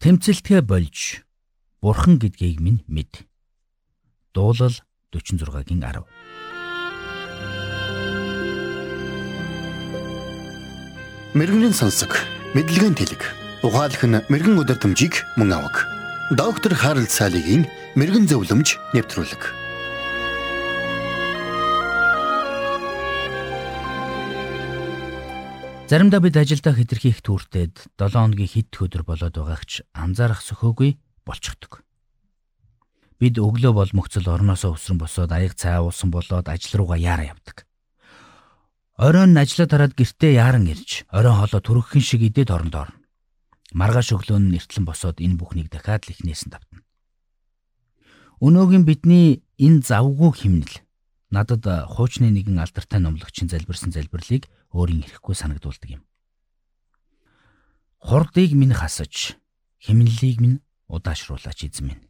Тэмцэлтгэ болж Бурхан гэдгийг минь мэд. Дуулал 46-гийн 10. Мэргэний сонсог, мэдлэгийн тэлэг. Ухаалх нь мэрэгэн өдөр төмжийг мөн авах. Доктор Харалт цаалогийн мэрэгэн зөвлөмж нэвтрүүлэг. Заримдаа бид ажилдаа хэтэрхий их түүртэд 7 хоногийн хэд өдөр болоод байгаагч анзаарах сөхөөгүй болчихдог. Бид өглөө бол мөхцөл орноосоо өсрөн босоод аяг цай уусан болоод ажил руугаа яаран явдаг. Оройн ажиллаа тараад гэртээ яаран ирж, оройн хоолой төрөхөн шиг идээд оронд орно. Маргааш өглөө нь эртлэн босоод энэ бүхнийг дахиад л ихнээс нь давтана. Өнөөгийн бидний энэ завгүй химнэл надад хуучны нэгэн алдартай номлогчийн залбирсан залбирлыг өөрийн ирэхгүй санагдуулдаг юм. Хурдыг минь хасаж, химнэлийг минь удаашруулаач эзэн минь.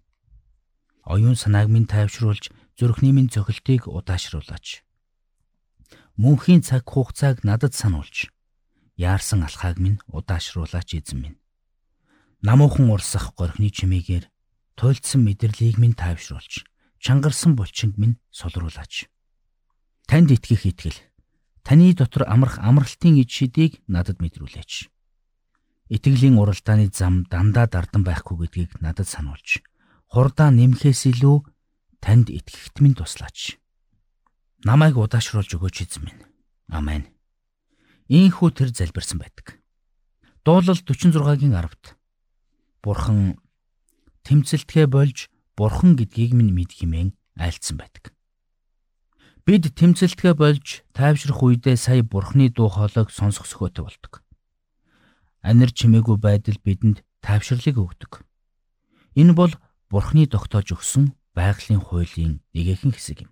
Оюун санааг минь тайвшруулж, зүрхний минь цохилтыг удаашруулаач. Мөнхийн цаг хугацааг надад сануулж, яарсан алхааг минь удаашруулаач эзэн минь. Намуухан урсах горхны чимээгээр туйлдсан мэдрэлийг минь тайвшруулж, чангарсан булчинг минь солируулаач. Танд итгэх итгэл Таны дотор амрах амралтын ид шидийг надад мэдрүүлээч. Итгэлийн уралдааны зам дандаа дардан байхгүй гэдгийг надад сануулж, хурдаа нэмэхээс илүү танд итгэхт минь туслаач. Намайг удаашруулж өгөөч эзэн минь. Амен. Ийхүү тэр залбирсан байдаг. Дуулал 46-гийн 10-т Бурхан тэмцэлтгэ болж Бурхан гэдгийг минь мэд химэн айлцсан байдаг. Бид тэмцэлтгэ болж тайвшрах үедээ сая бурхны дуу хоолойг сонсох сөхөөтэй болдог. Анир чимээгүй байдал бидэнд тайвшрлыг өгдөг. Энэ бол бурхны тогтоож өгсөн байгалийн хуулийн нэгэн хэсэг юм.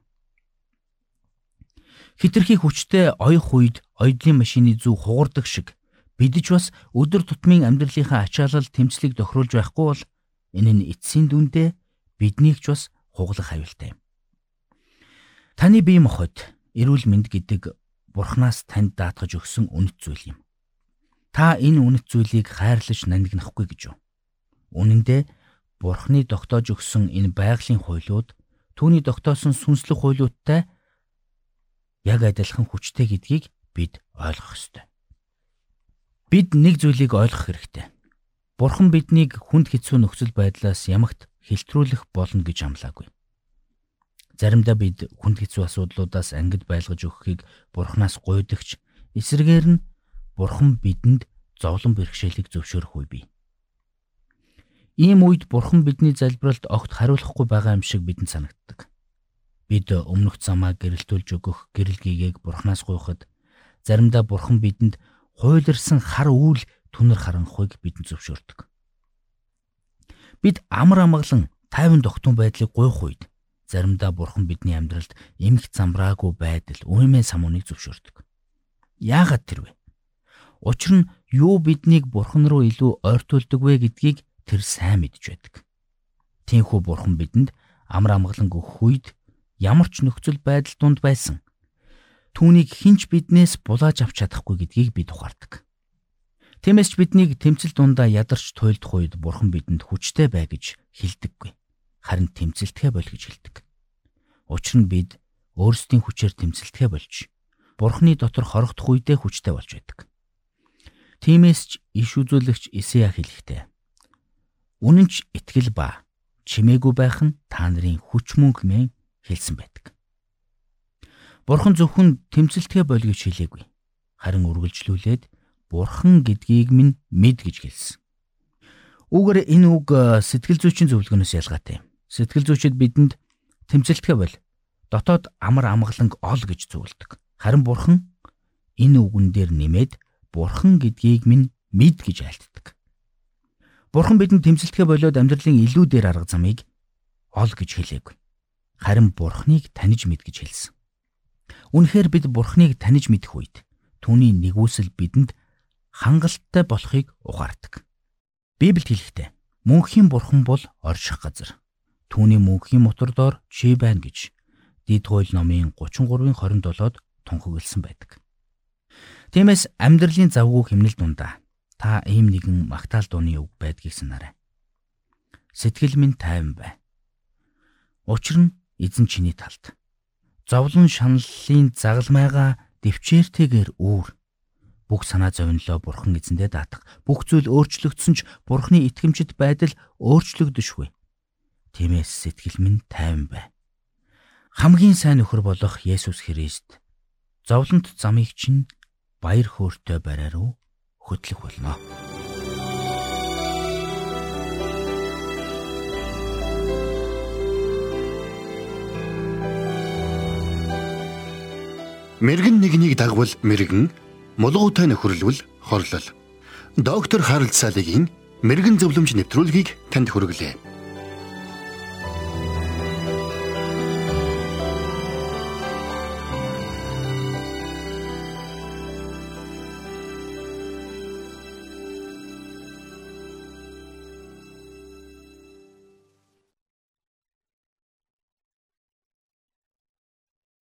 Хитрхи хүчтэй оёх үед оёдлын машины зүг хугардаг шиг бидж бас өдөр тутмын амьдралынхаа ачаалал тэмцлийг тохируулж байхгүй бол энэ нь эцсийн дүндээ биднийг ч бас хуглах аюултай юм. Таны бие махбод эрүүл мэнд гэдэг Бурханаас танд даатгаж өгсөн үнэт зүйл юм. Та энэ үнэт зүйлийг хайрлаж нандинахгүй гэж юу? Үнэн дээр Бурханы тогтоож өгсөн энэ байгалийн хуйлууд түүний тогтоосон сүнслэг хуйлуудтай яг адилхан хүчтэй гэдгийг бид ойлгох ёстой. Бид нэг зүйлийг ойлгох хэрэгтэй. Бурхан биднийг хүнд хэцүү нөхцөл байдлаас ямагт хэлтрүүлэх болно гэж амлаагүй. Заримдаа бид хүнд хэцүү асуудлуудаас ангид байлгаж өгөхийг бурхнаас гуйдагч эсрэгээр нь бурхан бидэнд зовлон бэрхшээлийг зөвшөөрөх үе бий. Ийм үед бурхан бидний залбиралд огт хариулахгүй байгаа юм шиг бидэнд санагддаг. Бид өмнөх замаа гэрэлтүүлж өгөх гэрэл гэгээг бурхнаас гуйхад заримдаа бурхан бидэнд хуйларсан хар үүл түнэр харанхуйг бидэнд зөвшөөрдөг. Бид амар амгалан тайван тогтун байдлыг гуйх үед заримдаа бурхан бидний амьдралд эмх замраагүй байдал, уймэн самууныг зөвшөөрдөг. Яагаад тэр вэ? Учир нь юу биднийг бурхан руу илүү ойртуулдаг вэ гэдгийг тэр сайн мэдж байдаг. Тинхүү бурхан бидэнд амар амгалан өгөх үед ямар ч нөхцөл байдал донд байсан. Түүнийг хинч биднээс булааж авч чадахгүй гэдгийг бид ухаардаг. Тиймээс ч биднийг тэмцэл дундаа ядарч туйлдах үед бурхан бидэнд хүчтэй бай гэж хэлдэггүй харин тэмцэлтгэ бол гэж хэлдэг. Учир нь бид өөрсдийн хүчээр тэмцэлтгэ болж Бурхны дотор хорогдох үедээ хүчтэй болж байдаг. Тиймээс ч иш үзүүлэгч Исея хэлэхдээ Үнэн ч итгэл ба чимээгүй байх нь та нарын хүч мөн хэмээн хэлсэн байдаг. Бурхан зөвхөн тэмцэлтгэ боль гэж хэлээгүй. Харин үргэлжлүүлээд Бурхан гэдгийг минь мэд гэж хэлсэн. Үүгээр энэ үг сэтгэл зүйчийн зөвлөгөөнөөс ялгаатай юм. Сэтгэл зүйчид бидэнд тэмцэлтгэ бол дотоод амар амгаланг ол гэж зөвлөдөг. Харин бурхан энэ үгэн дээр нэмээд бурхан гэдгийг минь мэд гэж айлтдаг. Бурхан бидэнд тэмцэлтгэ болоод амьдралын илүү дээр арга замыг ол гэж хэлээгүй. Харин бурханыг таних мэд гэж хэлсэн. Үнэхээр бид бурханыг таних мэдэх үед түүний нэгүсэл бидэнд хангалттай болохыг ухаардаг. Библиэд хэлэхдээ мөнхийн бурхан бол орших газар Түүний мөнхийн мотор доор чи байна гэж Дид хууль номын 33-ын 27-д тунхагласан байдаг. Тиймээс амьдралын завгүй хэмнэл дундаа та ийм нэгэн магтаал дууны үг байдгийг санаарай. Сэтгэл минь тайван бай. Учир нь эзэн чиний талд. Зовлон шаналлын загалмайга дэвчээртэйгээр үүр. Бүх санаа зовнилоо бурхан эзэндээ даатах. Бүх зүйл өөрчлөгдсөн ч бурханы итгэмжит байдал өөрчлөгдөшгүй. Тиймээс сэтгэл минь тайван бай. Хамгийн сайн нөхөр болох Есүс Христ зовлонт замыг чинь баяр хөөртэй бариа руу хөтлөх болно. Мэргэн нэгнийг дагвал мэргэн, мулгуутай нөхөрлөл хорлол. Доктор Харалт Салигийн мэрэгэн зөвлөмж нэвтрүүлгийг танд хүргэлээ.